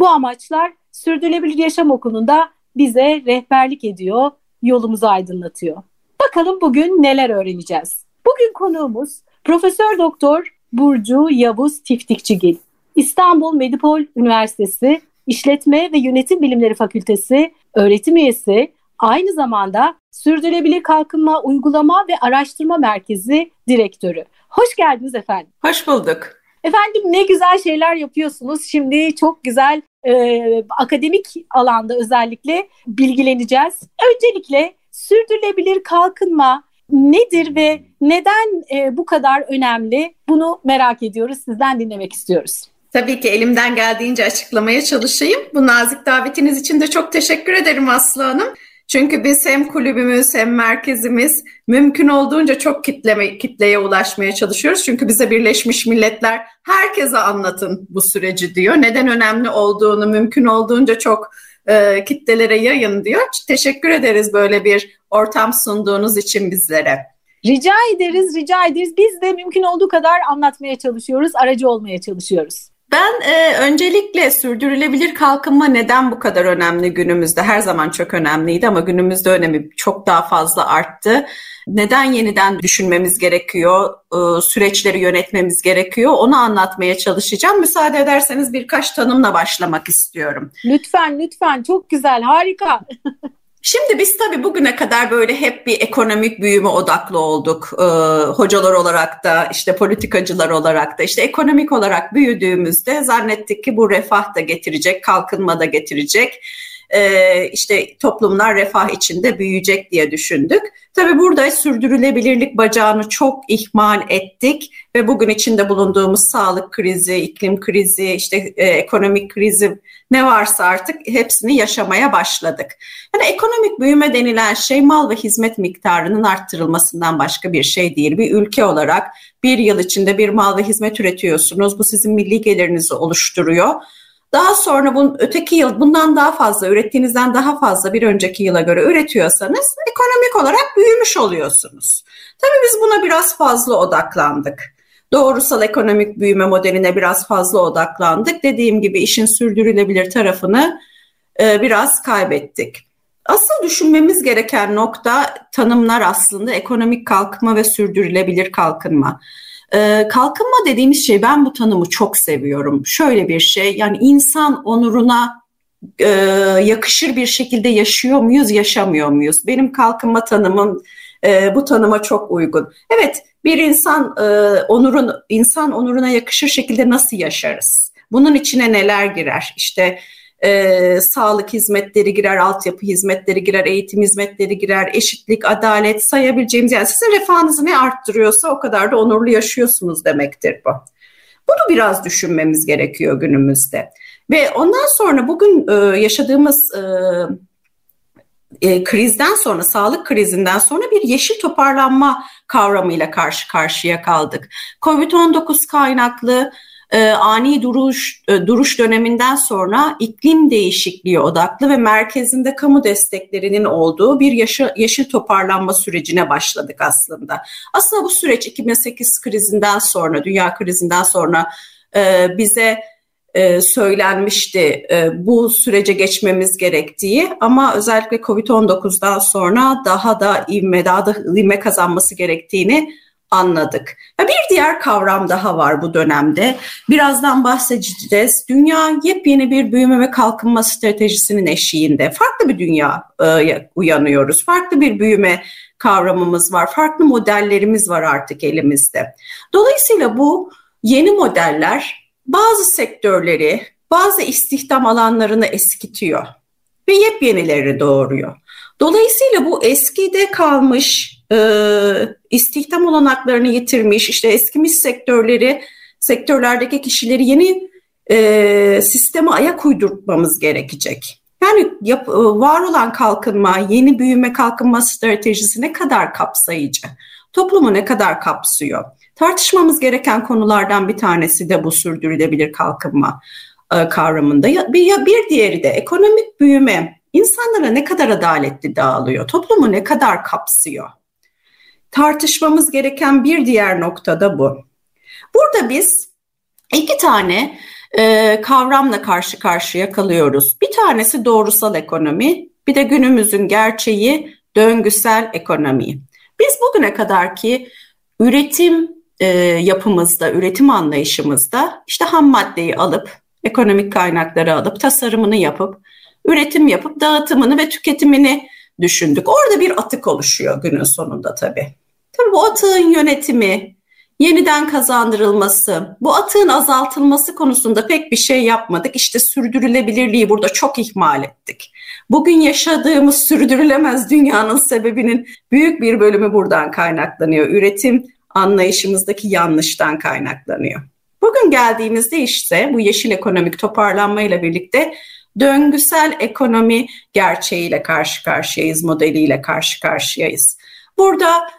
Bu amaçlar Sürdürülebilir Yaşam Okulu'nda bize rehberlik ediyor, yolumuzu aydınlatıyor. Bakalım bugün neler öğreneceğiz? Bugün konuğumuz Profesör Doktor Burcu Yavuz Tiftikçigil. İstanbul Medipol Üniversitesi İşletme ve Yönetim Bilimleri Fakültesi öğretim üyesi, aynı zamanda Sürdürülebilir Kalkınma Uygulama ve Araştırma Merkezi Direktörü. Hoş geldiniz efendim. Hoş bulduk. Efendim ne güzel şeyler yapıyorsunuz. Şimdi çok güzel e, akademik alanda özellikle bilgileneceğiz. Öncelikle sürdürülebilir kalkınma nedir ve neden e, bu kadar önemli? Bunu merak ediyoruz. Sizden dinlemek istiyoruz. Tabii ki elimden geldiğince açıklamaya çalışayım. Bu nazik davetiniz için de çok teşekkür ederim Aslı Hanım. Çünkü biz hem kulübümüz hem merkezimiz mümkün olduğunca çok kitleme, kitleye ulaşmaya çalışıyoruz. Çünkü bize Birleşmiş Milletler herkese anlatın bu süreci diyor. Neden önemli olduğunu mümkün olduğunca çok e, kitlelere yayın diyor. Teşekkür ederiz böyle bir ortam sunduğunuz için bizlere. Rica ederiz, rica ederiz. Biz de mümkün olduğu kadar anlatmaya çalışıyoruz, aracı olmaya çalışıyoruz. Ben e, öncelikle sürdürülebilir kalkınma neden bu kadar önemli günümüzde? Her zaman çok önemliydi ama günümüzde önemi çok daha fazla arttı. Neden yeniden düşünmemiz gerekiyor, e, süreçleri yönetmemiz gerekiyor onu anlatmaya çalışacağım. Müsaade ederseniz birkaç tanımla başlamak istiyorum. Lütfen, lütfen. Çok güzel, harika. Şimdi biz tabii bugüne kadar böyle hep bir ekonomik büyüme odaklı olduk. Ee, hocalar olarak da işte politikacılar olarak da işte ekonomik olarak büyüdüğümüzde zannettik ki bu refah da getirecek, kalkınma da getirecek e, işte toplumlar refah içinde büyüyecek diye düşündük. Tabii burada sürdürülebilirlik bacağını çok ihmal ettik ve bugün içinde bulunduğumuz sağlık krizi, iklim krizi, işte e, ekonomik krizi ne varsa artık hepsini yaşamaya başladık. Yani ekonomik büyüme denilen şey mal ve hizmet miktarının arttırılmasından başka bir şey değil. Bir ülke olarak bir yıl içinde bir mal ve hizmet üretiyorsunuz. Bu sizin milli gelirinizi oluşturuyor daha sonra bunun öteki yıl bundan daha fazla ürettiğinizden daha fazla bir önceki yıla göre üretiyorsanız ekonomik olarak büyümüş oluyorsunuz. Tabii biz buna biraz fazla odaklandık. Doğrusal ekonomik büyüme modeline biraz fazla odaklandık. Dediğim gibi işin sürdürülebilir tarafını e, biraz kaybettik. Asıl düşünmemiz gereken nokta tanımlar aslında ekonomik kalkınma ve sürdürülebilir kalkınma. Ee, kalkınma dediğimiz şey ben bu tanımı çok seviyorum. Şöyle bir şey yani insan onuruna e, yakışır bir şekilde yaşıyor muyuz, yaşamıyor muyuz? Benim kalkınma tanımım e, bu tanıma çok uygun. Evet, bir insan e, onurun insan onuruna yakışır şekilde nasıl yaşarız? Bunun içine neler girer? İşte e, sağlık hizmetleri girer, altyapı hizmetleri girer, eğitim hizmetleri girer, eşitlik, adalet sayabileceğimiz yani sizin refahınızı ne arttırıyorsa o kadar da onurlu yaşıyorsunuz demektir bu. Bunu biraz düşünmemiz gerekiyor günümüzde. Ve ondan sonra bugün e, yaşadığımız e, e, krizden sonra, sağlık krizinden sonra bir yeşil toparlanma kavramıyla karşı karşıya kaldık. Covid-19 kaynaklı e, ani duruş e, duruş döneminden sonra iklim değişikliği odaklı ve merkezinde kamu desteklerinin olduğu bir yaşı, yeşil toparlanma sürecine başladık aslında. Aslında bu süreç 2008 krizinden sonra, dünya krizinden sonra e, bize e, söylenmişti e, bu sürece geçmemiz gerektiği ama özellikle Covid-19'dan sonra daha da ivme, daha da ivme kazanması gerektiğini anladık. Bir diğer kavram daha var bu dönemde. Birazdan bahsedeceğiz. Dünya yepyeni bir büyüme ve kalkınma stratejisinin eşiğinde. Farklı bir dünya e, uyanıyoruz. Farklı bir büyüme kavramımız var. Farklı modellerimiz var artık elimizde. Dolayısıyla bu yeni modeller bazı sektörleri, bazı istihdam alanlarını eskitiyor ve yepyenileri doğuruyor. Dolayısıyla bu eskide kalmış istihdam olanaklarını yitirmiş, işte eskimiş sektörleri, sektörlerdeki kişileri yeni e, sisteme ayak uydurtmamız gerekecek. Yani yap, e, var olan kalkınma, yeni büyüme kalkınma stratejisi ne kadar kapsayıcı, toplumu ne kadar kapsıyor? Tartışmamız gereken konulardan bir tanesi de bu sürdürülebilir kalkınma e, kavramında. Bir, bir diğeri de ekonomik büyüme insanlara ne kadar adaletli dağılıyor, toplumu ne kadar kapsıyor? Tartışmamız gereken bir diğer nokta da bu. Burada biz iki tane e, kavramla karşı karşıya kalıyoruz. Bir tanesi doğrusal ekonomi, bir de günümüzün gerçeği döngüsel ekonomi. Biz bugüne kadar ki üretim e, yapımızda, üretim anlayışımızda işte ham maddeyi alıp, ekonomik kaynakları alıp, tasarımını yapıp, üretim yapıp, dağıtımını ve tüketimini düşündük. Orada bir atık oluşuyor günün sonunda tabii. Tabii bu atığın yönetimi, yeniden kazandırılması, bu atığın azaltılması konusunda pek bir şey yapmadık. İşte sürdürülebilirliği burada çok ihmal ettik. Bugün yaşadığımız sürdürülemez dünyanın sebebinin büyük bir bölümü buradan kaynaklanıyor. Üretim anlayışımızdaki yanlıştan kaynaklanıyor. Bugün geldiğimizde işte bu yeşil ekonomik toparlanmayla birlikte döngüsel ekonomi gerçeğiyle karşı karşıyayız, modeliyle karşı karşıyayız. Burada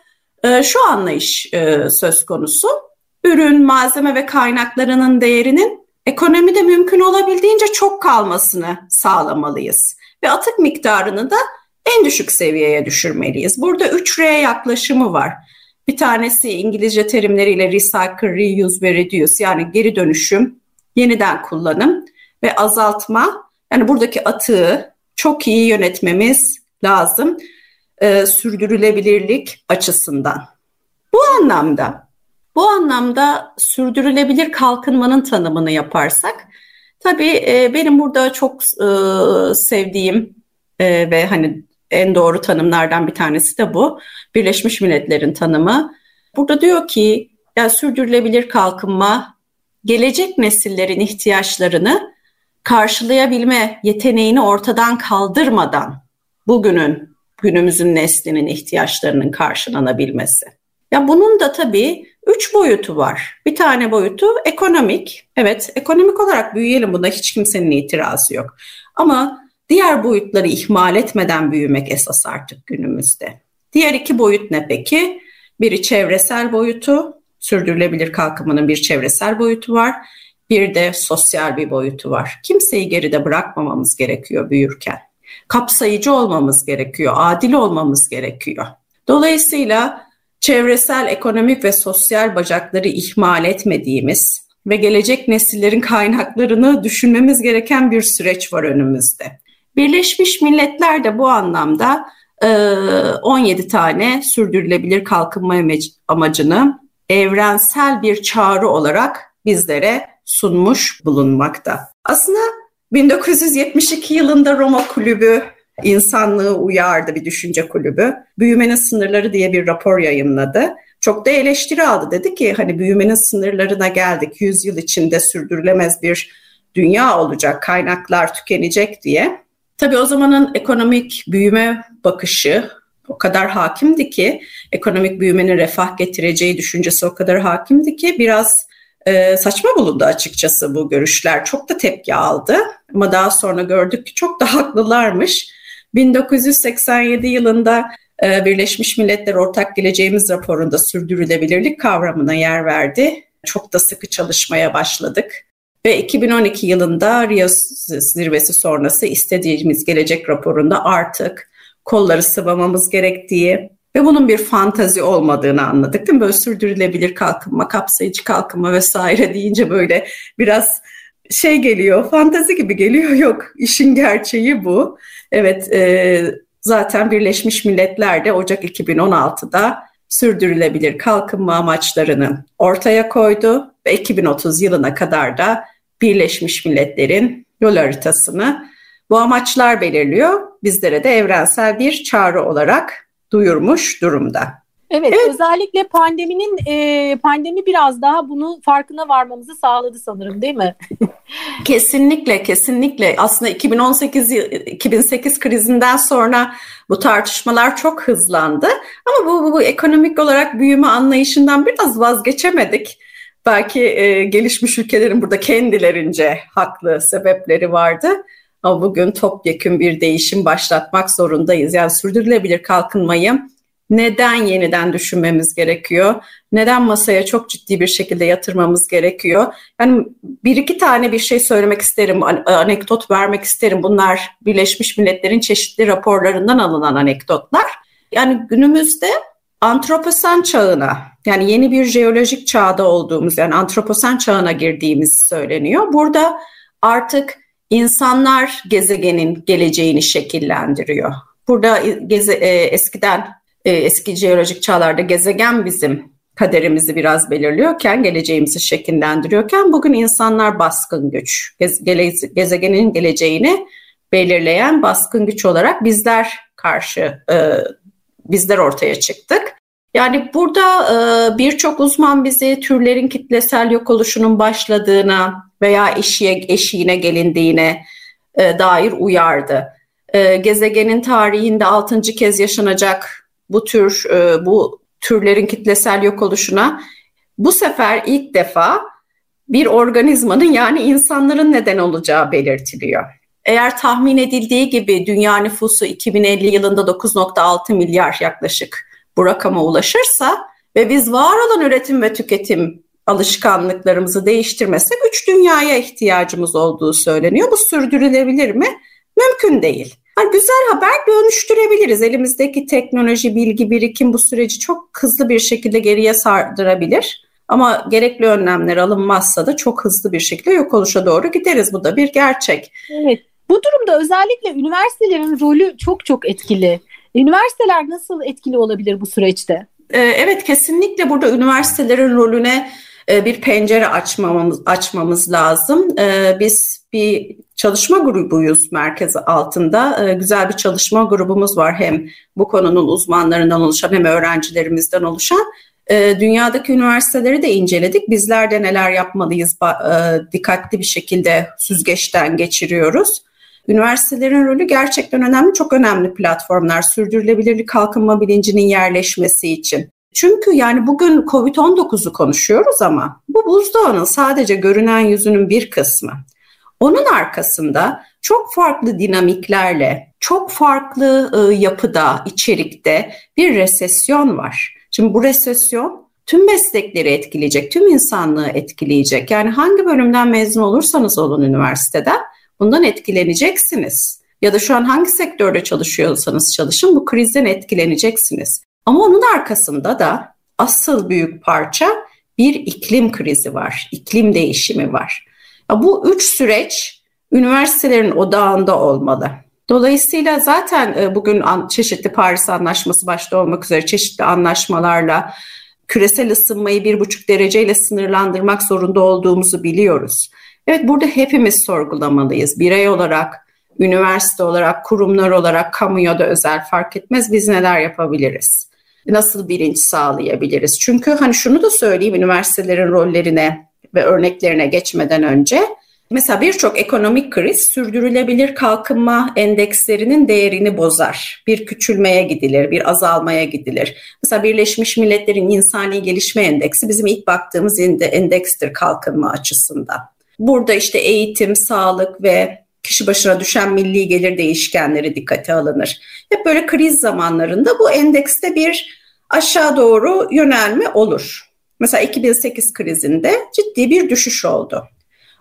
e, şu anlayış e, söz konusu. Ürün, malzeme ve kaynaklarının değerinin ekonomide mümkün olabildiğince çok kalmasını sağlamalıyız. Ve atık miktarını da en düşük seviyeye düşürmeliyiz. Burada 3R yaklaşımı var. Bir tanesi İngilizce terimleriyle recycle, reuse ve reduce yani geri dönüşüm, yeniden kullanım ve azaltma. Yani buradaki atığı çok iyi yönetmemiz lazım e, sürdürülebilirlik açısından. Bu anlamda bu anlamda sürdürülebilir kalkınmanın tanımını yaparsak tabii e, benim burada çok e, sevdiğim e, ve hani en doğru tanımlardan bir tanesi de bu. Birleşmiş Milletler'in tanımı. Burada diyor ki ya sürdürülebilir kalkınma gelecek nesillerin ihtiyaçlarını karşılayabilme yeteneğini ortadan kaldırmadan bugünün günümüzün neslinin ihtiyaçlarının karşılanabilmesi. Ya bunun da tabii üç boyutu var. Bir tane boyutu ekonomik. Evet ekonomik olarak büyüyelim buna hiç kimsenin itirazı yok. Ama diğer boyutları ihmal etmeden büyümek esas artık günümüzde. Diğer iki boyut ne peki? Biri çevresel boyutu, sürdürülebilir kalkınmanın bir çevresel boyutu var. Bir de sosyal bir boyutu var. Kimseyi geride bırakmamamız gerekiyor büyürken kapsayıcı olmamız gerekiyor, adil olmamız gerekiyor. Dolayısıyla çevresel, ekonomik ve sosyal bacakları ihmal etmediğimiz ve gelecek nesillerin kaynaklarını düşünmemiz gereken bir süreç var önümüzde. Birleşmiş Milletler de bu anlamda 17 tane sürdürülebilir kalkınma amacını evrensel bir çağrı olarak bizlere sunmuş bulunmakta. Aslında 1972 yılında Roma Kulübü insanlığı uyardı bir düşünce kulübü. Büyümenin sınırları diye bir rapor yayınladı. Çok da eleştiri aldı. Dedi ki hani büyümenin sınırlarına geldik. 100 yıl içinde sürdürülemez bir dünya olacak, kaynaklar tükenecek diye. Tabii o zamanın ekonomik büyüme bakışı o kadar hakimdi ki, ekonomik büyümenin refah getireceği düşüncesi o kadar hakimdi ki biraz e, saçma bulundu açıkçası bu görüşler. Çok da tepki aldı ama daha sonra gördük ki çok da haklılarmış. 1987 yılında e, Birleşmiş Milletler Ortak Geleceğimiz raporunda sürdürülebilirlik kavramına yer verdi. Çok da sıkı çalışmaya başladık. Ve 2012 yılında Rio zirvesi sonrası istediğimiz gelecek raporunda artık kolları sıvamamız gerektiği, ve bunun bir fantazi olmadığını anladık değil mi? Böyle sürdürülebilir kalkınma, kapsayıcı kalkınma vesaire deyince böyle biraz şey geliyor, fantazi gibi geliyor. Yok, işin gerçeği bu. Evet, e, zaten Birleşmiş Milletler de Ocak 2016'da sürdürülebilir kalkınma amaçlarını ortaya koydu ve 2030 yılına kadar da Birleşmiş Milletler'in yol haritasını bu amaçlar belirliyor. Bizlere de evrensel bir çağrı olarak duyurmuş durumda. Evet, evet. özellikle pandeminin e, pandemi biraz daha bunu farkına varmamızı sağladı sanırım değil mi? kesinlikle kesinlikle aslında 2018 2008 krizinden sonra bu tartışmalar çok hızlandı ama bu, bu, bu ekonomik olarak büyüme anlayışından biraz vazgeçemedik. Belki e, gelişmiş ülkelerin burada kendilerince haklı sebepleri vardı. Ama bugün topyekun bir değişim başlatmak zorundayız. Yani sürdürülebilir kalkınmayı neden yeniden düşünmemiz gerekiyor? Neden masaya çok ciddi bir şekilde yatırmamız gerekiyor? Yani bir iki tane bir şey söylemek isterim, anekdot vermek isterim. Bunlar Birleşmiş Milletler'in çeşitli raporlarından alınan anekdotlar. Yani günümüzde antroposen çağına yani yeni bir jeolojik çağda olduğumuz yani antroposen çağına girdiğimiz söyleniyor. Burada artık insanlar gezegenin geleceğini şekillendiriyor. Burada geze, e, eskiden e, eski jeolojik çağlarda gezegen bizim kaderimizi biraz belirliyorken, geleceğimizi şekillendiriyorken bugün insanlar baskın güç. Gez, gele, gezegenin geleceğini belirleyen baskın güç olarak bizler karşı e, bizler ortaya çıktık. Yani burada e, birçok uzman bizi türlerin kitlesel yok oluşunun başladığına veya eşiğe, eşiğine gelindiğine e, dair uyardı. E, gezegenin tarihinde altıncı kez yaşanacak bu tür e, bu türlerin kitlesel yok oluşuna bu sefer ilk defa bir organizmanın yani insanların neden olacağı belirtiliyor. Eğer tahmin edildiği gibi dünya nüfusu 2050 yılında 9.6 milyar yaklaşık bu rakama ulaşırsa ve biz var olan üretim ve tüketim alışkanlıklarımızı değiştirmesek üç dünyaya ihtiyacımız olduğu söyleniyor. Bu sürdürülebilir mi? Mümkün değil. Yani güzel haber dönüştürebiliriz. Elimizdeki teknoloji, bilgi, birikim bu süreci çok hızlı bir şekilde geriye sardırabilir. Ama gerekli önlemler alınmazsa da çok hızlı bir şekilde yok oluşa doğru gideriz. Bu da bir gerçek. Evet. Bu durumda özellikle üniversitelerin rolü çok çok etkili. Üniversiteler nasıl etkili olabilir bu süreçte? Ee, evet kesinlikle burada üniversitelerin rolüne e, bir pencere açmamız açmamız lazım. Ee, biz bir çalışma grubuyuz merkez altında. Ee, güzel bir çalışma grubumuz var hem bu konunun uzmanlarından oluşan hem öğrencilerimizden oluşan. Dünyadaki üniversiteleri de inceledik. Bizler de neler yapmalıyız e, dikkatli bir şekilde süzgeçten geçiriyoruz. Üniversitelerin rolü gerçekten önemli, çok önemli platformlar sürdürülebilirlik kalkınma bilincinin yerleşmesi için. Çünkü yani bugün COVID-19'u konuşuyoruz ama bu buzdağının sadece görünen yüzünün bir kısmı. Onun arkasında çok farklı dinamiklerle, çok farklı ıı, yapıda, içerikte bir resesyon var. Şimdi bu resesyon tüm meslekleri etkileyecek, tüm insanlığı etkileyecek. Yani hangi bölümden mezun olursanız olun üniversiteden bundan etkileneceksiniz. Ya da şu an hangi sektörde çalışıyorsanız çalışın bu krizden etkileneceksiniz. Ama onun arkasında da asıl büyük parça bir iklim krizi var, iklim değişimi var. Ya bu üç süreç üniversitelerin odağında olmalı. Dolayısıyla zaten e, bugün çeşitli Paris Anlaşması başta olmak üzere çeşitli anlaşmalarla küresel ısınmayı bir buçuk dereceyle sınırlandırmak zorunda olduğumuzu biliyoruz. Evet burada hepimiz sorgulamalıyız. Birey olarak, üniversite olarak, kurumlar olarak, kamu ya da özel fark etmez biz neler yapabiliriz? Nasıl bilinç sağlayabiliriz? Çünkü hani şunu da söyleyeyim üniversitelerin rollerine ve örneklerine geçmeden önce Mesela birçok ekonomik kriz sürdürülebilir kalkınma endekslerinin değerini bozar. Bir küçülmeye gidilir, bir azalmaya gidilir. Mesela Birleşmiş Milletler'in insani gelişme endeksi bizim ilk baktığımız endekstir kalkınma açısından. Burada işte eğitim, sağlık ve kişi başına düşen milli gelir değişkenleri dikkate alınır. Hep böyle kriz zamanlarında bu endekste bir aşağı doğru yönelme olur. Mesela 2008 krizinde ciddi bir düşüş oldu.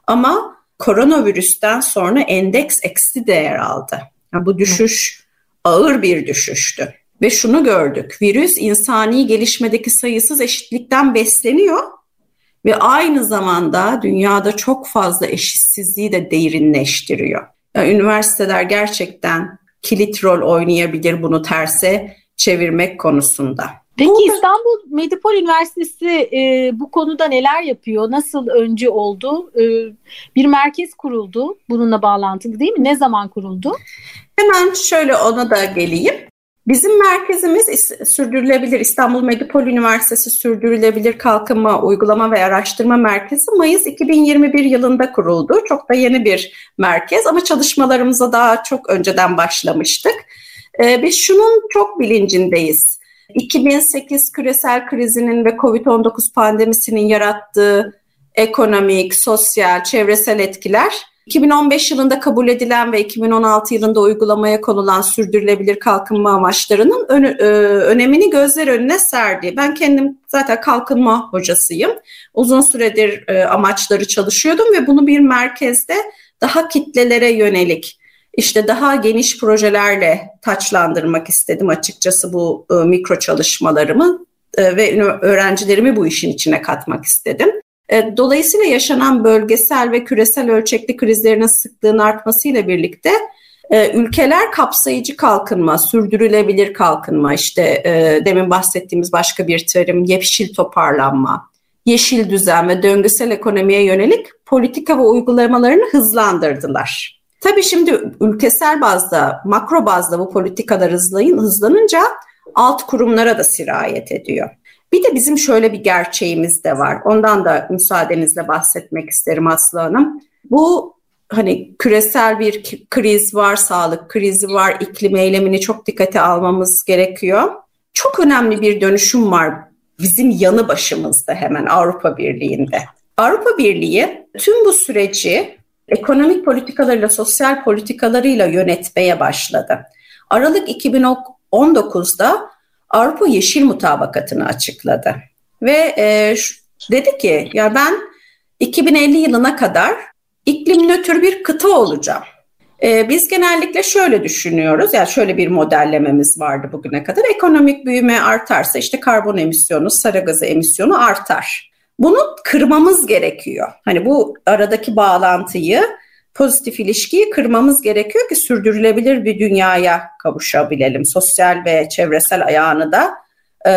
Ama koronavirüsten sonra endeks eksi değer aldı. Yani bu düşüş ağır bir düşüştü. Ve şunu gördük, virüs insani gelişmedeki sayısız eşitlikten besleniyor ve aynı zamanda dünyada çok fazla eşitsizliği de derinleştiriyor. Yani üniversiteler gerçekten kilit rol oynayabilir bunu terse çevirmek konusunda. Peki Burada... İstanbul Medipol Üniversitesi e, bu konuda neler yapıyor? Nasıl önce oldu? E, bir merkez kuruldu bununla bağlantılı değil mi? Ne zaman kuruldu? Hemen şöyle ona da geleyim. Bizim merkezimiz Sürdürülebilir İstanbul Medipol Üniversitesi Sürdürülebilir Kalkınma Uygulama ve Araştırma Merkezi Mayıs 2021 yılında kuruldu. Çok da yeni bir merkez ama çalışmalarımıza daha çok önceden başlamıştık. Ee, biz şunun çok bilincindeyiz. 2008 küresel krizinin ve Covid-19 pandemisinin yarattığı ekonomik, sosyal, çevresel etkiler 2015 yılında kabul edilen ve 2016 yılında uygulamaya konulan sürdürülebilir kalkınma amaçlarının e, önemini gözler önüne serdi. Ben kendim zaten kalkınma hocasıyım. Uzun süredir e, amaçları çalışıyordum ve bunu bir merkezde daha kitlelere yönelik işte daha geniş projelerle taçlandırmak istedim açıkçası bu e, mikro çalışmalarımı ve öğrencilerimi bu işin içine katmak istedim. E, dolayısıyla yaşanan bölgesel ve küresel ölçekli krizlerin sıklığın artmasıyla birlikte e, ülkeler kapsayıcı kalkınma, sürdürülebilir kalkınma, işte e, demin bahsettiğimiz başka bir terim yeşil toparlanma, yeşil düzen ve döngüsel ekonomiye yönelik politika ve uygulamalarını hızlandırdılar. Tabii şimdi ülkesel bazda, makro bazda bu politikalar hızlanınca alt kurumlara da sirayet ediyor. Bir de bizim şöyle bir gerçeğimiz de var. Ondan da müsaadenizle bahsetmek isterim Aslı Hanım. Bu hani küresel bir kriz var, sağlık krizi var, iklim eylemini çok dikkate almamız gerekiyor. Çok önemli bir dönüşüm var bizim yanı başımızda hemen Avrupa Birliği'nde. Avrupa Birliği tüm bu süreci ekonomik politikalarıyla, sosyal politikalarıyla yönetmeye başladı. Aralık 2019'da Avrupa Yeşil Mutabakatı'nı açıkladı. Ve e, dedi ki ya ben 2050 yılına kadar iklim nötr bir kıta olacağım. E, biz genellikle şöyle düşünüyoruz, yani şöyle bir modellememiz vardı bugüne kadar. Ekonomik büyüme artarsa işte karbon emisyonu, sarı gazı emisyonu artar. Bunu kırmamız gerekiyor. Hani bu aradaki bağlantıyı pozitif ilişkiyi kırmamız gerekiyor ki sürdürülebilir bir dünyaya kavuşabilelim. Sosyal ve çevresel ayağını da e,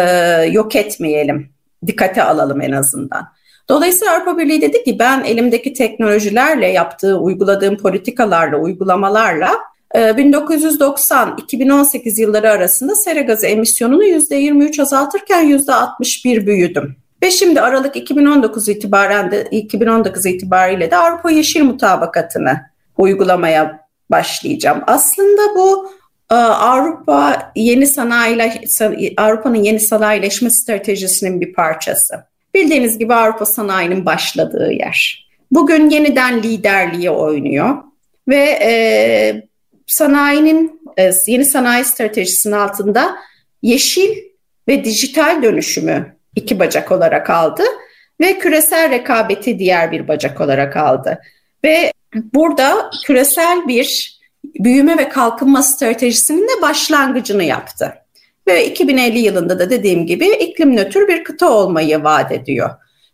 yok etmeyelim. Dikkate alalım en azından. Dolayısıyla Avrupa Birliği dedi ki ben elimdeki teknolojilerle yaptığı, uyguladığım politikalarla, uygulamalarla 1990-2018 e, yılları arasında sera gazı emisyonunu %23 azaltırken %61 büyüdüm. Ve şimdi Aralık 2019 itibaren de 2019 itibariyle de Avrupa Yeşil Mutabakatı'nı uygulamaya başlayacağım. Aslında bu e, Avrupa yeni sanayi Avrupa'nın yeni sanayileşme stratejisinin bir parçası. Bildiğiniz gibi Avrupa sanayinin başladığı yer. Bugün yeniden liderliği oynuyor ve e, sanayinin e, yeni sanayi stratejisinin altında yeşil ve dijital dönüşümü iki bacak olarak aldı ve küresel rekabeti diğer bir bacak olarak aldı. Ve burada küresel bir büyüme ve kalkınma stratejisinin de başlangıcını yaptı. Ve 2050 yılında da dediğim gibi iklim nötr bir kıta olmayı vaat ediyor.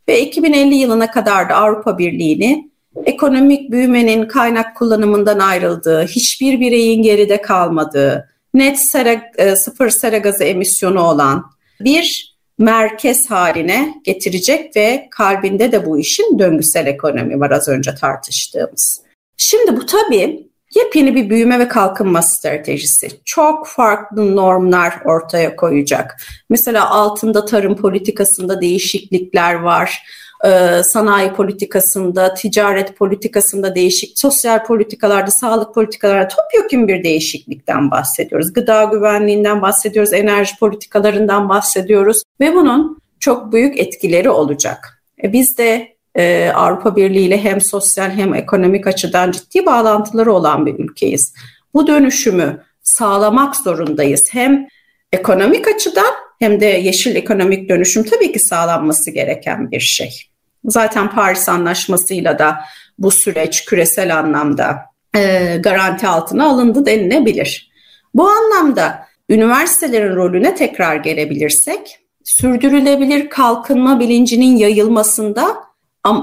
Ve 2050 yılına kadar da Avrupa Birliği'ni ekonomik büyümenin kaynak kullanımından ayrıldığı, hiçbir bireyin geride kalmadığı, net sera, e, sıfır sera gazı emisyonu olan bir merkez haline getirecek ve kalbinde de bu işin döngüsel ekonomi var az önce tartıştığımız. Şimdi bu tabii yepyeni bir büyüme ve kalkınma stratejisi. Çok farklı normlar ortaya koyacak. Mesela altında tarım politikasında değişiklikler var e, sanayi politikasında, ticaret politikasında değişik, sosyal politikalarda, sağlık politikalarda topyekun bir değişiklikten bahsediyoruz. Gıda güvenliğinden bahsediyoruz, enerji politikalarından bahsediyoruz ve bunun çok büyük etkileri olacak. E, biz de e, Avrupa Birliği ile hem sosyal hem ekonomik açıdan ciddi bağlantıları olan bir ülkeyiz. Bu dönüşümü sağlamak zorundayız. Hem ekonomik açıdan hem de yeşil ekonomik dönüşüm tabii ki sağlanması gereken bir şey. Zaten Paris Anlaşması'yla da bu süreç küresel anlamda e, garanti altına alındı denilebilir. Bu anlamda üniversitelerin rolüne tekrar gelebilirsek, sürdürülebilir kalkınma bilincinin yayılmasında,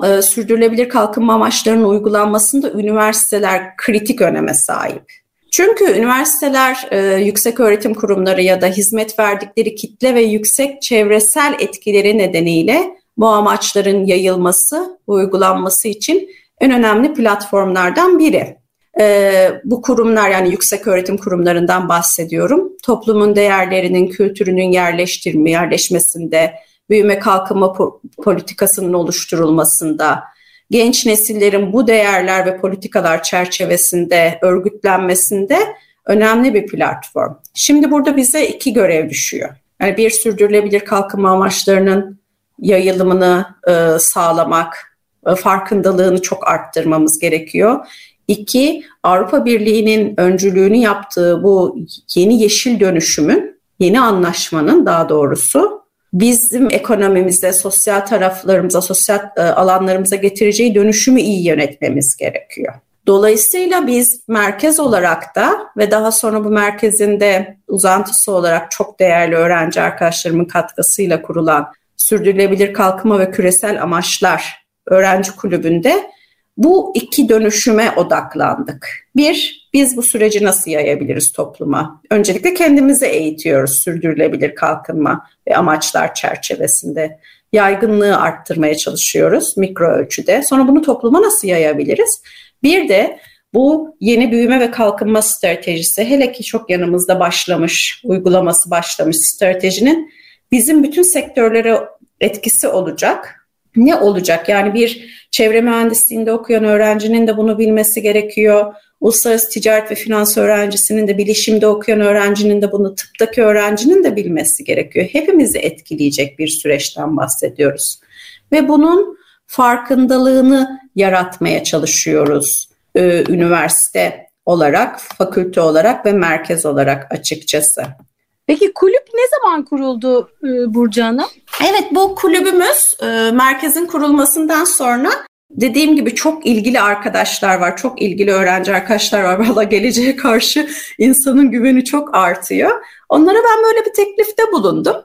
e, sürdürülebilir kalkınma amaçlarının uygulanmasında üniversiteler kritik öneme sahip. Çünkü üniversiteler, e, yüksek öğretim kurumları ya da hizmet verdikleri kitle ve yüksek çevresel etkileri nedeniyle bu amaçların yayılması, uygulanması için en önemli platformlardan biri. Ee, bu kurumlar yani yüksek öğretim kurumlarından bahsediyorum. Toplumun değerlerinin, kültürünün yerleştirme, yerleşmesinde, büyüme kalkınma politikasının oluşturulmasında, genç nesillerin bu değerler ve politikalar çerçevesinde örgütlenmesinde önemli bir platform. Şimdi burada bize iki görev düşüyor. Yani bir sürdürülebilir kalkınma amaçlarının yayılımını e, sağlamak, e, farkındalığını çok arttırmamız gerekiyor. İki, Avrupa Birliği'nin öncülüğünü yaptığı bu yeni yeşil dönüşümün, yeni anlaşmanın daha doğrusu bizim ekonomimizde, sosyal taraflarımıza, sosyal e, alanlarımıza getireceği dönüşümü iyi yönetmemiz gerekiyor. Dolayısıyla biz merkez olarak da ve daha sonra bu merkezin de uzantısı olarak çok değerli öğrenci arkadaşlarımın katkısıyla kurulan Sürdürülebilir Kalkınma ve Küresel Amaçlar Öğrenci Kulübü'nde bu iki dönüşüme odaklandık. Bir, biz bu süreci nasıl yayabiliriz topluma? Öncelikle kendimizi eğitiyoruz sürdürülebilir kalkınma ve amaçlar çerçevesinde. Yaygınlığı arttırmaya çalışıyoruz mikro ölçüde. Sonra bunu topluma nasıl yayabiliriz? Bir de bu yeni büyüme ve kalkınma stratejisi hele ki çok yanımızda başlamış, uygulaması başlamış stratejinin bizim bütün sektörlere etkisi olacak. Ne olacak? Yani bir çevre mühendisliğinde okuyan öğrencinin de bunu bilmesi gerekiyor. Uluslararası ticaret ve finans öğrencisinin de, bilişimde okuyan öğrencinin de bunu, tıptaki öğrencinin de bilmesi gerekiyor. Hepimizi etkileyecek bir süreçten bahsediyoruz. Ve bunun farkındalığını yaratmaya çalışıyoruz e, üniversite olarak, fakülte olarak ve merkez olarak açıkçası. Peki kulüp ne zaman kuruldu e, Burcu Hanım? Evet bu kulübümüz e, merkezin kurulmasından sonra dediğim gibi çok ilgili arkadaşlar var, çok ilgili öğrenci arkadaşlar var. Valla geleceğe karşı insanın güveni çok artıyor. Onlara ben böyle bir teklifte bulundum.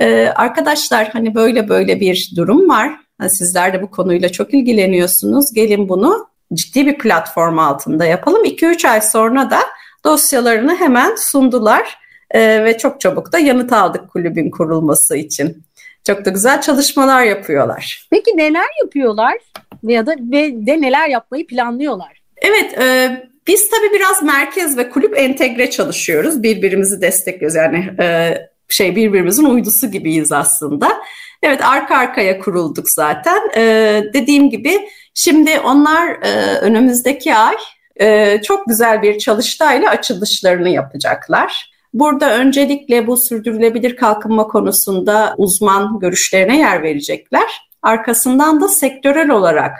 Ee, arkadaşlar hani böyle böyle bir durum var. Sizler de bu konuyla çok ilgileniyorsunuz. Gelin bunu ciddi bir platform altında yapalım. 2-3 ay sonra da dosyalarını hemen sundular e, ve çok çabuk da yanıt aldık kulübün kurulması için. Çok da güzel çalışmalar yapıyorlar. Peki neler yapıyorlar ya da ve de neler yapmayı planlıyorlar? Evet, e, biz tabii biraz merkez ve kulüp entegre çalışıyoruz. Birbirimizi destekliyoruz. Yani e, şey birbirimizin uydusu gibiyiz aslında. Evet arka arkaya kurulduk zaten. Ee, dediğim gibi şimdi onlar e, önümüzdeki ay e, çok güzel bir çalıştayla açılışlarını yapacaklar. Burada öncelikle bu sürdürülebilir kalkınma konusunda uzman görüşlerine yer verecekler. Arkasından da sektörel olarak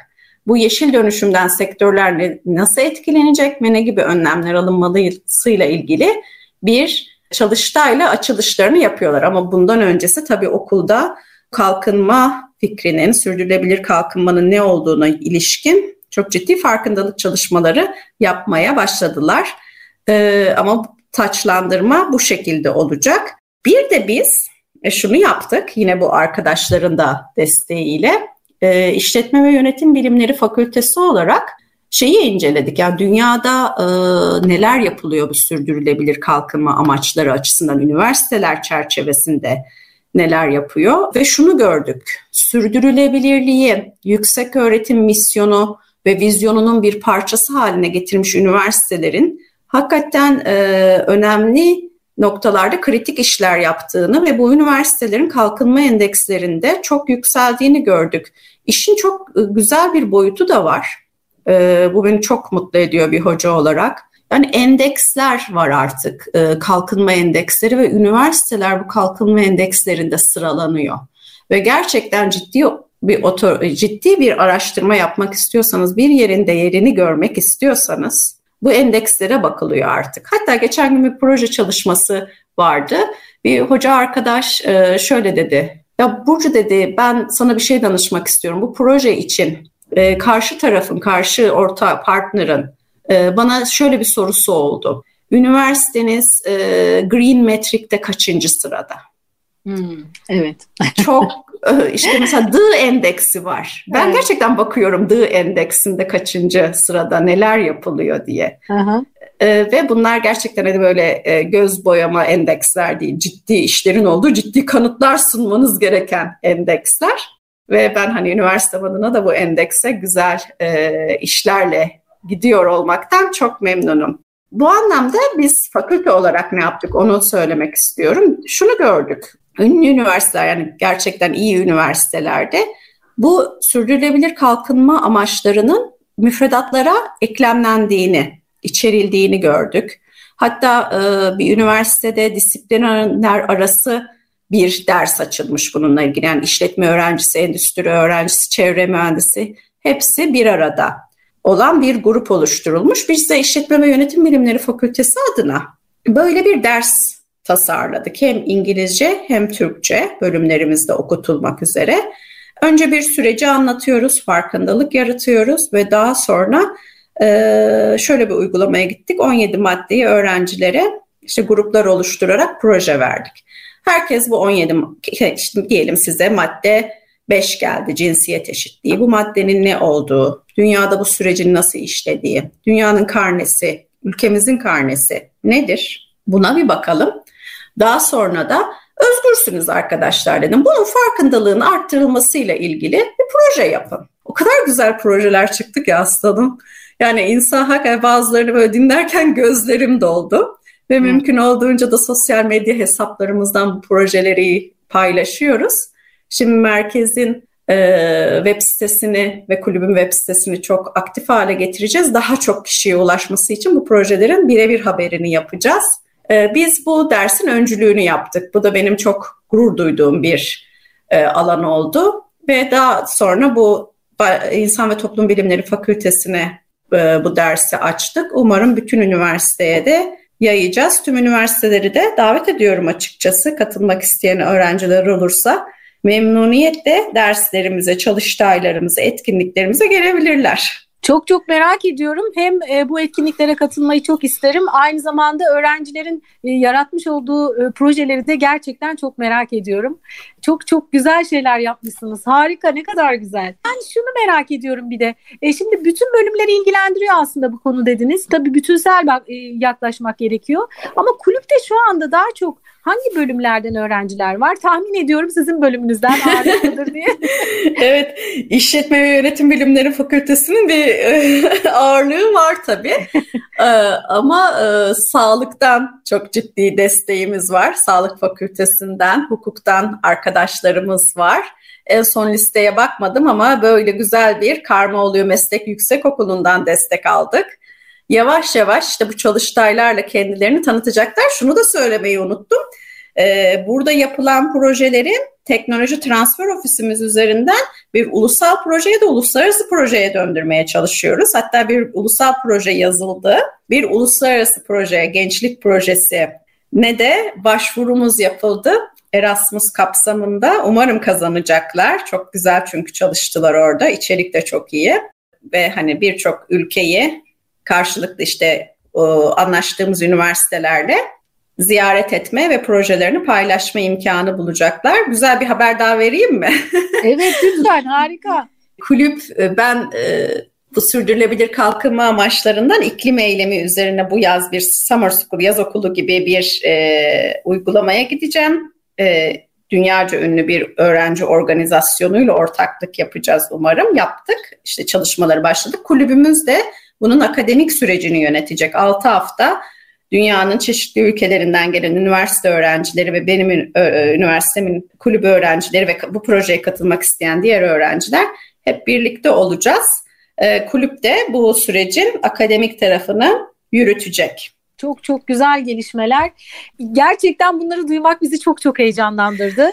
bu yeşil dönüşümden sektörler nasıl etkilenecek ve ne gibi önlemler alınmalısıyla ilgili bir çalıştayla açılışlarını yapıyorlar. Ama bundan öncesi tabii okulda kalkınma fikrinin, sürdürülebilir kalkınmanın ne olduğuna ilişkin çok ciddi farkındalık çalışmaları yapmaya başladılar. Ee, ama taçlandırma bu şekilde olacak. Bir de biz e, şunu yaptık yine bu arkadaşların da desteğiyle e, işletme ve yönetim bilimleri fakültesi olarak şeyi inceledik. Yani dünyada e, neler yapılıyor bu sürdürülebilir kalkınma amaçları açısından üniversiteler çerçevesinde neler yapıyor ve şunu gördük. Sürdürülebilirliği, yüksek öğretim misyonu ve vizyonunun bir parçası haline getirmiş üniversitelerin hakikaten e, önemli noktalarda kritik işler yaptığını ve bu üniversitelerin kalkınma endekslerinde çok yükseldiğini gördük. İşin çok e, güzel bir boyutu da var. E, bu beni çok mutlu ediyor bir hoca olarak. Yani endeksler var artık, e, kalkınma endeksleri ve üniversiteler bu kalkınma endekslerinde sıralanıyor. Ve gerçekten ciddi bir otor, ciddi bir araştırma yapmak istiyorsanız, bir yerin değerini görmek istiyorsanız bu endekslere bakılıyor artık. Hatta geçen gün bir proje çalışması vardı. Bir hoca arkadaş e, şöyle dedi. Ya Burcu dedi ben sana bir şey danışmak istiyorum. Bu proje için e, karşı tarafın, karşı orta partnerin e, bana şöyle bir sorusu oldu. Üniversiteniz Green Metric'te kaçıncı sırada? Hmm, evet. Çok işte mesela D endeksi var. Ben evet. gerçekten bakıyorum D endeksinde kaçıncı sırada neler yapılıyor diye. Aha. Ee, ve bunlar gerçekten hani böyle e, göz boyama endeksler değil, ciddi işlerin olduğu, ciddi kanıtlar sunmanız gereken endeksler. Ve ben hani üniversite adına da bu endekse güzel e, işlerle gidiyor olmaktan çok memnunum. Bu anlamda biz fakülte olarak ne yaptık onu söylemek istiyorum. Şunu gördük ünlü üniversiteler yani gerçekten iyi üniversitelerde bu sürdürülebilir kalkınma amaçlarının müfredatlara eklemlendiğini, içerildiğini gördük. Hatta e, bir üniversitede disiplinler arası bir ders açılmış bununla ilgili. Yani işletme öğrencisi, endüstri öğrencisi, çevre mühendisi hepsi bir arada olan bir grup oluşturulmuş. Biz de İşletme ve Yönetim Bilimleri Fakültesi adına böyle bir ders tasarladık. Hem İngilizce hem Türkçe bölümlerimizde okutulmak üzere. Önce bir süreci anlatıyoruz, farkındalık yaratıyoruz ve daha sonra şöyle bir uygulamaya gittik. 17 maddeyi öğrencilere işte gruplar oluşturarak proje verdik. Herkes bu 17 işte diyelim size madde 5 geldi cinsiyet eşitliği. Bu maddenin ne olduğu, dünyada bu sürecin nasıl işlediği, dünyanın karnesi, ülkemizin karnesi nedir? Buna bir bakalım. Daha sonra da özgürsünüz arkadaşlar dedim. Bunun farkındalığın arttırılmasıyla ilgili bir proje yapın. O kadar güzel projeler çıktı ki aslanım. Yani insan hakikaten bazılarını böyle dinlerken gözlerim doldu. Ve Hı. mümkün olduğunca da sosyal medya hesaplarımızdan bu projeleri paylaşıyoruz. Şimdi merkezin e, web sitesini ve kulübün web sitesini çok aktif hale getireceğiz. Daha çok kişiye ulaşması için bu projelerin birebir haberini yapacağız. E, biz bu dersin öncülüğünü yaptık. Bu da benim çok gurur duyduğum bir e, alan oldu. Ve daha sonra bu İnsan ve Toplum Bilimleri Fakültesine e, bu dersi açtık. Umarım bütün üniversiteye de yayacağız. Tüm üniversiteleri de davet ediyorum açıkçası. Katılmak isteyen öğrenciler olursa memnuniyetle derslerimize, çalıştaylarımıza, etkinliklerimize gelebilirler. Çok çok merak ediyorum. Hem e, bu etkinliklere katılmayı çok isterim. Aynı zamanda öğrencilerin e, yaratmış olduğu e, projeleri de gerçekten çok merak ediyorum. Çok çok güzel şeyler yapmışsınız. Harika, ne kadar güzel. Ben şunu merak ediyorum bir de. E, şimdi bütün bölümleri ilgilendiriyor aslında bu konu dediniz. Tabii bütünsel bak, e, yaklaşmak gerekiyor. Ama kulüpte şu anda daha çok hangi bölümlerden öğrenciler var? Tahmin ediyorum sizin bölümünüzden ağırlıklıdır diye. evet, işletme ve yönetim bilimleri fakültesinin bir e, ağırlığı var tabii. Ee, ama e, sağlıktan çok ciddi desteğimiz var. Sağlık fakültesinden, hukuktan arkadaşlarımız var. En son listeye bakmadım ama böyle güzel bir Karma Oluyor Meslek Yüksek Okulu'ndan destek aldık yavaş yavaş işte bu çalıştaylarla kendilerini tanıtacaklar. Şunu da söylemeyi unuttum. Ee, burada yapılan projeleri teknoloji transfer ofisimiz üzerinden bir ulusal projeye de uluslararası projeye döndürmeye çalışıyoruz. Hatta bir ulusal proje yazıldı. Bir uluslararası proje, gençlik projesi ne de başvurumuz yapıldı. Erasmus kapsamında umarım kazanacaklar. Çok güzel çünkü çalıştılar orada. İçerik de çok iyi ve hani birçok ülkeyi karşılıklı işte anlaştığımız üniversitelerle ziyaret etme ve projelerini paylaşma imkanı bulacaklar. Güzel bir haber daha vereyim mi? evet lütfen harika. Kulüp e, ben e, bu sürdürülebilir kalkınma amaçlarından iklim eylemi üzerine bu yaz bir summer school, yaz okulu gibi bir e, uygulamaya gideceğim. E, dünyaca ünlü bir öğrenci organizasyonuyla ortaklık yapacağız umarım. Yaptık. İşte çalışmaları başladık. Kulübümüz de bunun akademik sürecini yönetecek 6 hafta dünyanın çeşitli ülkelerinden gelen üniversite öğrencileri ve benim üniversitemin kulübü öğrencileri ve bu projeye katılmak isteyen diğer öğrenciler hep birlikte olacağız. Kulüp de bu sürecin akademik tarafını yürütecek. Çok çok güzel gelişmeler. Gerçekten bunları duymak bizi çok çok heyecanlandırdı.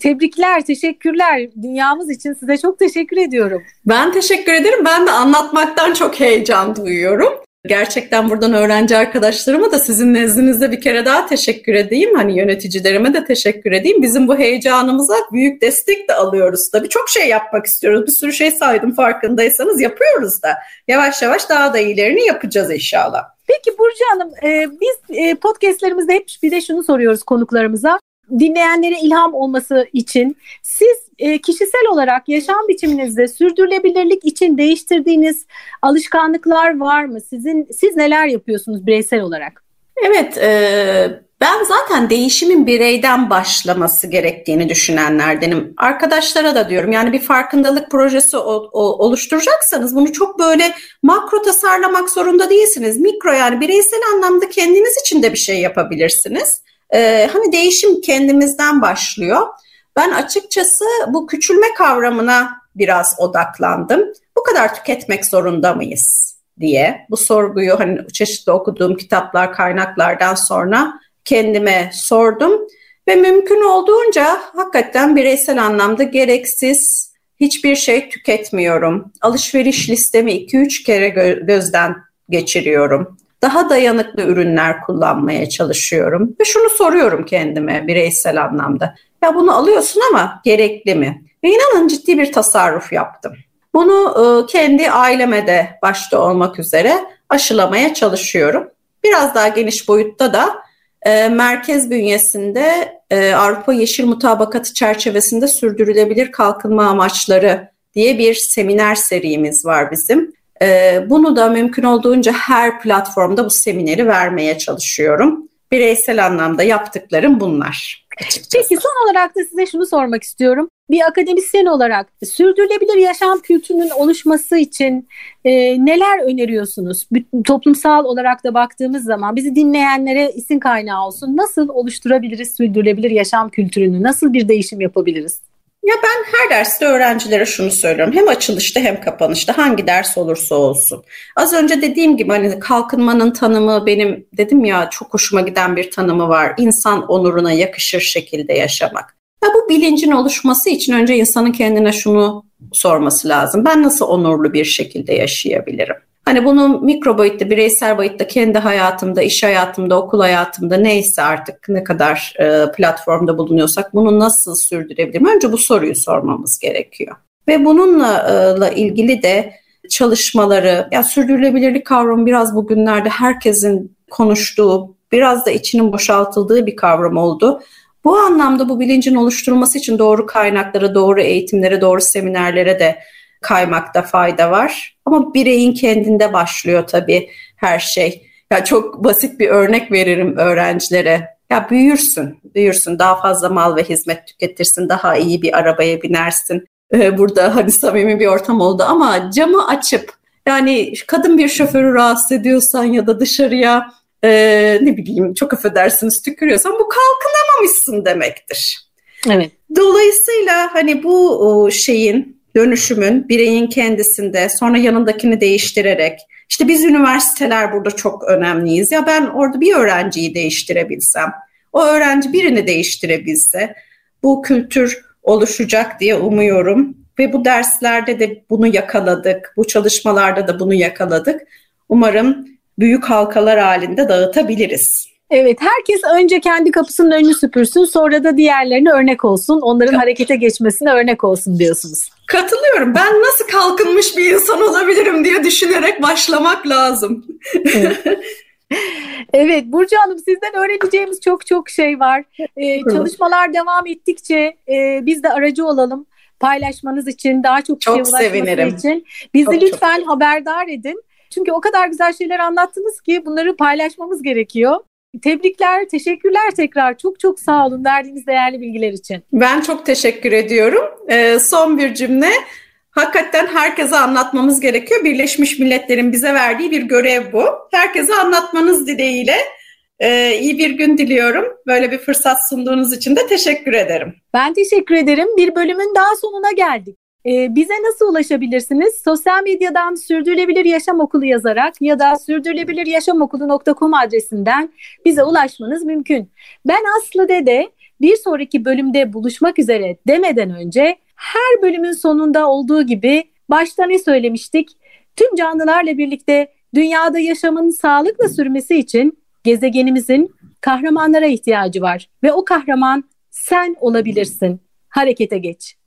Tebrikler, teşekkürler. Dünyamız için size çok teşekkür ediyorum. Ben teşekkür ederim. Ben de anlatmaktan çok heyecan duyuyorum. Gerçekten buradan öğrenci arkadaşlarıma da sizin nezdinizde bir kere daha teşekkür edeyim. Hani yöneticilerime de teşekkür edeyim. Bizim bu heyecanımıza büyük destek de alıyoruz. Tabii çok şey yapmak istiyoruz. Bir sürü şey saydım farkındaysanız yapıyoruz da. Yavaş yavaş daha da iyilerini yapacağız inşallah. Peki Burcu Hanım, e, biz e, podcastlerimizde hep bir de şunu soruyoruz konuklarımıza dinleyenlere ilham olması için siz e, kişisel olarak yaşam biçiminizde sürdürülebilirlik için değiştirdiğiniz alışkanlıklar var mı? Sizin siz neler yapıyorsunuz bireysel olarak? Evet, e, ben zaten değişimin bireyden başlaması gerektiğini düşünenlerdenim. Arkadaşlara da diyorum yani bir farkındalık projesi o, o, oluşturacaksanız bunu çok böyle makro tasarlamak zorunda değilsiniz. Mikro yani bireysel anlamda kendiniz için de bir şey yapabilirsiniz. Ee, hani değişim kendimizden başlıyor. Ben açıkçası bu küçülme kavramına biraz odaklandım. Bu kadar tüketmek zorunda mıyız diye bu sorguyu hani çeşitli okuduğum kitaplar, kaynaklardan sonra kendime sordum Ve mümkün olduğunca hakikaten bireysel anlamda gereksiz hiçbir şey tüketmiyorum. Alışveriş listemi 2-3 kere gö- gözden geçiriyorum. Daha dayanıklı ürünler kullanmaya çalışıyorum. Ve şunu soruyorum kendime bireysel anlamda. Ya bunu alıyorsun ama gerekli mi? Ve inanın ciddi bir tasarruf yaptım. Bunu e, kendi aileme de başta olmak üzere aşılamaya çalışıyorum. Biraz daha geniş boyutta da e, merkez bünyesinde e, Avrupa Yeşil Mutabakatı çerçevesinde sürdürülebilir kalkınma amaçları diye bir seminer serimiz var bizim. E, bunu da mümkün olduğunca her platformda bu semineri vermeye çalışıyorum. Bireysel anlamda yaptıklarım bunlar. Peki son olarak da size şunu sormak istiyorum. Bir akademisyen olarak sürdürülebilir yaşam kültürünün oluşması için e, neler öneriyorsunuz? Toplumsal olarak da baktığımız zaman bizi dinleyenlere isim kaynağı olsun. Nasıl oluşturabiliriz sürdürülebilir yaşam kültürünü? Nasıl bir değişim yapabiliriz? Ya ben her derste öğrencilere şunu söylüyorum. Hem açılışta hem kapanışta hangi ders olursa olsun. Az önce dediğim gibi hani kalkınmanın tanımı benim dedim ya çok hoşuma giden bir tanımı var. İnsan onuruna yakışır şekilde yaşamak. Ya bu bilincin oluşması için önce insanın kendine şunu sorması lazım. Ben nasıl onurlu bir şekilde yaşayabilirim? Hani bunu mikro boyutta, bireysel boyutta kendi hayatımda, iş hayatımda, okul hayatımda neyse artık ne kadar e, platformda bulunuyorsak bunu nasıl sürdürebilirim? Önce bu soruyu sormamız gerekiyor. Ve bununla e, ilgili de çalışmaları, ya sürdürülebilirlik kavramı biraz bugünlerde herkesin konuştuğu, biraz da içinin boşaltıldığı bir kavram oldu. Bu anlamda bu bilincin oluşturulması için doğru kaynaklara, doğru eğitimlere, doğru seminerlere de kaymakta fayda var. Ama bireyin kendinde başlıyor tabii her şey. Ya çok basit bir örnek veririm öğrencilere. Ya büyürsün, büyürsün, daha fazla mal ve hizmet tüketirsin, daha iyi bir arabaya binersin. Ee, burada hani samimi bir ortam oldu ama camı açıp yani kadın bir şoförü rahatsız ediyorsan ya da dışarıya e, ne bileyim çok affedersiniz tükürüyorsan bu kalkınamamışsın demektir. Evet. Dolayısıyla hani bu şeyin dönüşümün bireyin kendisinde sonra yanındakini değiştirerek işte biz üniversiteler burada çok önemliyiz. Ya ben orada bir öğrenciyi değiştirebilsem, o öğrenci birini değiştirebilse bu kültür oluşacak diye umuyorum ve bu derslerde de bunu yakaladık. Bu çalışmalarda da bunu yakaladık. Umarım büyük halkalar halinde dağıtabiliriz. Evet, herkes önce kendi kapısının önünü süpürsün, sonra da diğerlerine örnek olsun, onların harekete geçmesine örnek olsun diyorsunuz. Katılıyorum. Ben nasıl kalkınmış bir insan olabilirim diye düşünerek başlamak lazım. Evet. Evet Burcu Hanım sizden öğreneceğimiz çok çok şey var. Ee, çalışmalar devam ettikçe e, biz de aracı olalım paylaşmanız için, daha çok, çok sevinirim. için. Bizi çok, lütfen çok. haberdar edin. Çünkü o kadar güzel şeyler anlattınız ki bunları paylaşmamız gerekiyor. Tebrikler, teşekkürler tekrar. Çok çok sağ olun verdiğiniz değerli bilgiler için. Ben çok teşekkür ediyorum. Ee, son bir cümle. Hakikaten herkese anlatmamız gerekiyor. Birleşmiş Milletler'in bize verdiği bir görev bu. Herkese anlatmanız dileğiyle ee, iyi bir gün diliyorum. Böyle bir fırsat sunduğunuz için de teşekkür ederim. Ben teşekkür ederim. Bir bölümün daha sonuna geldik. Ee, bize nasıl ulaşabilirsiniz? Sosyal medyadan Sürdürülebilir Yaşam Okulu yazarak ya da sürdürülebiliryaşamokulu.com adresinden bize ulaşmanız mümkün. Ben Aslı Dede bir sonraki bölümde buluşmak üzere demeden önce her bölümün sonunda olduğu gibi başta ne söylemiştik? Tüm canlılarla birlikte dünyada yaşamın sağlıkla sürmesi için gezegenimizin kahramanlara ihtiyacı var ve o kahraman sen olabilirsin. Harekete geç.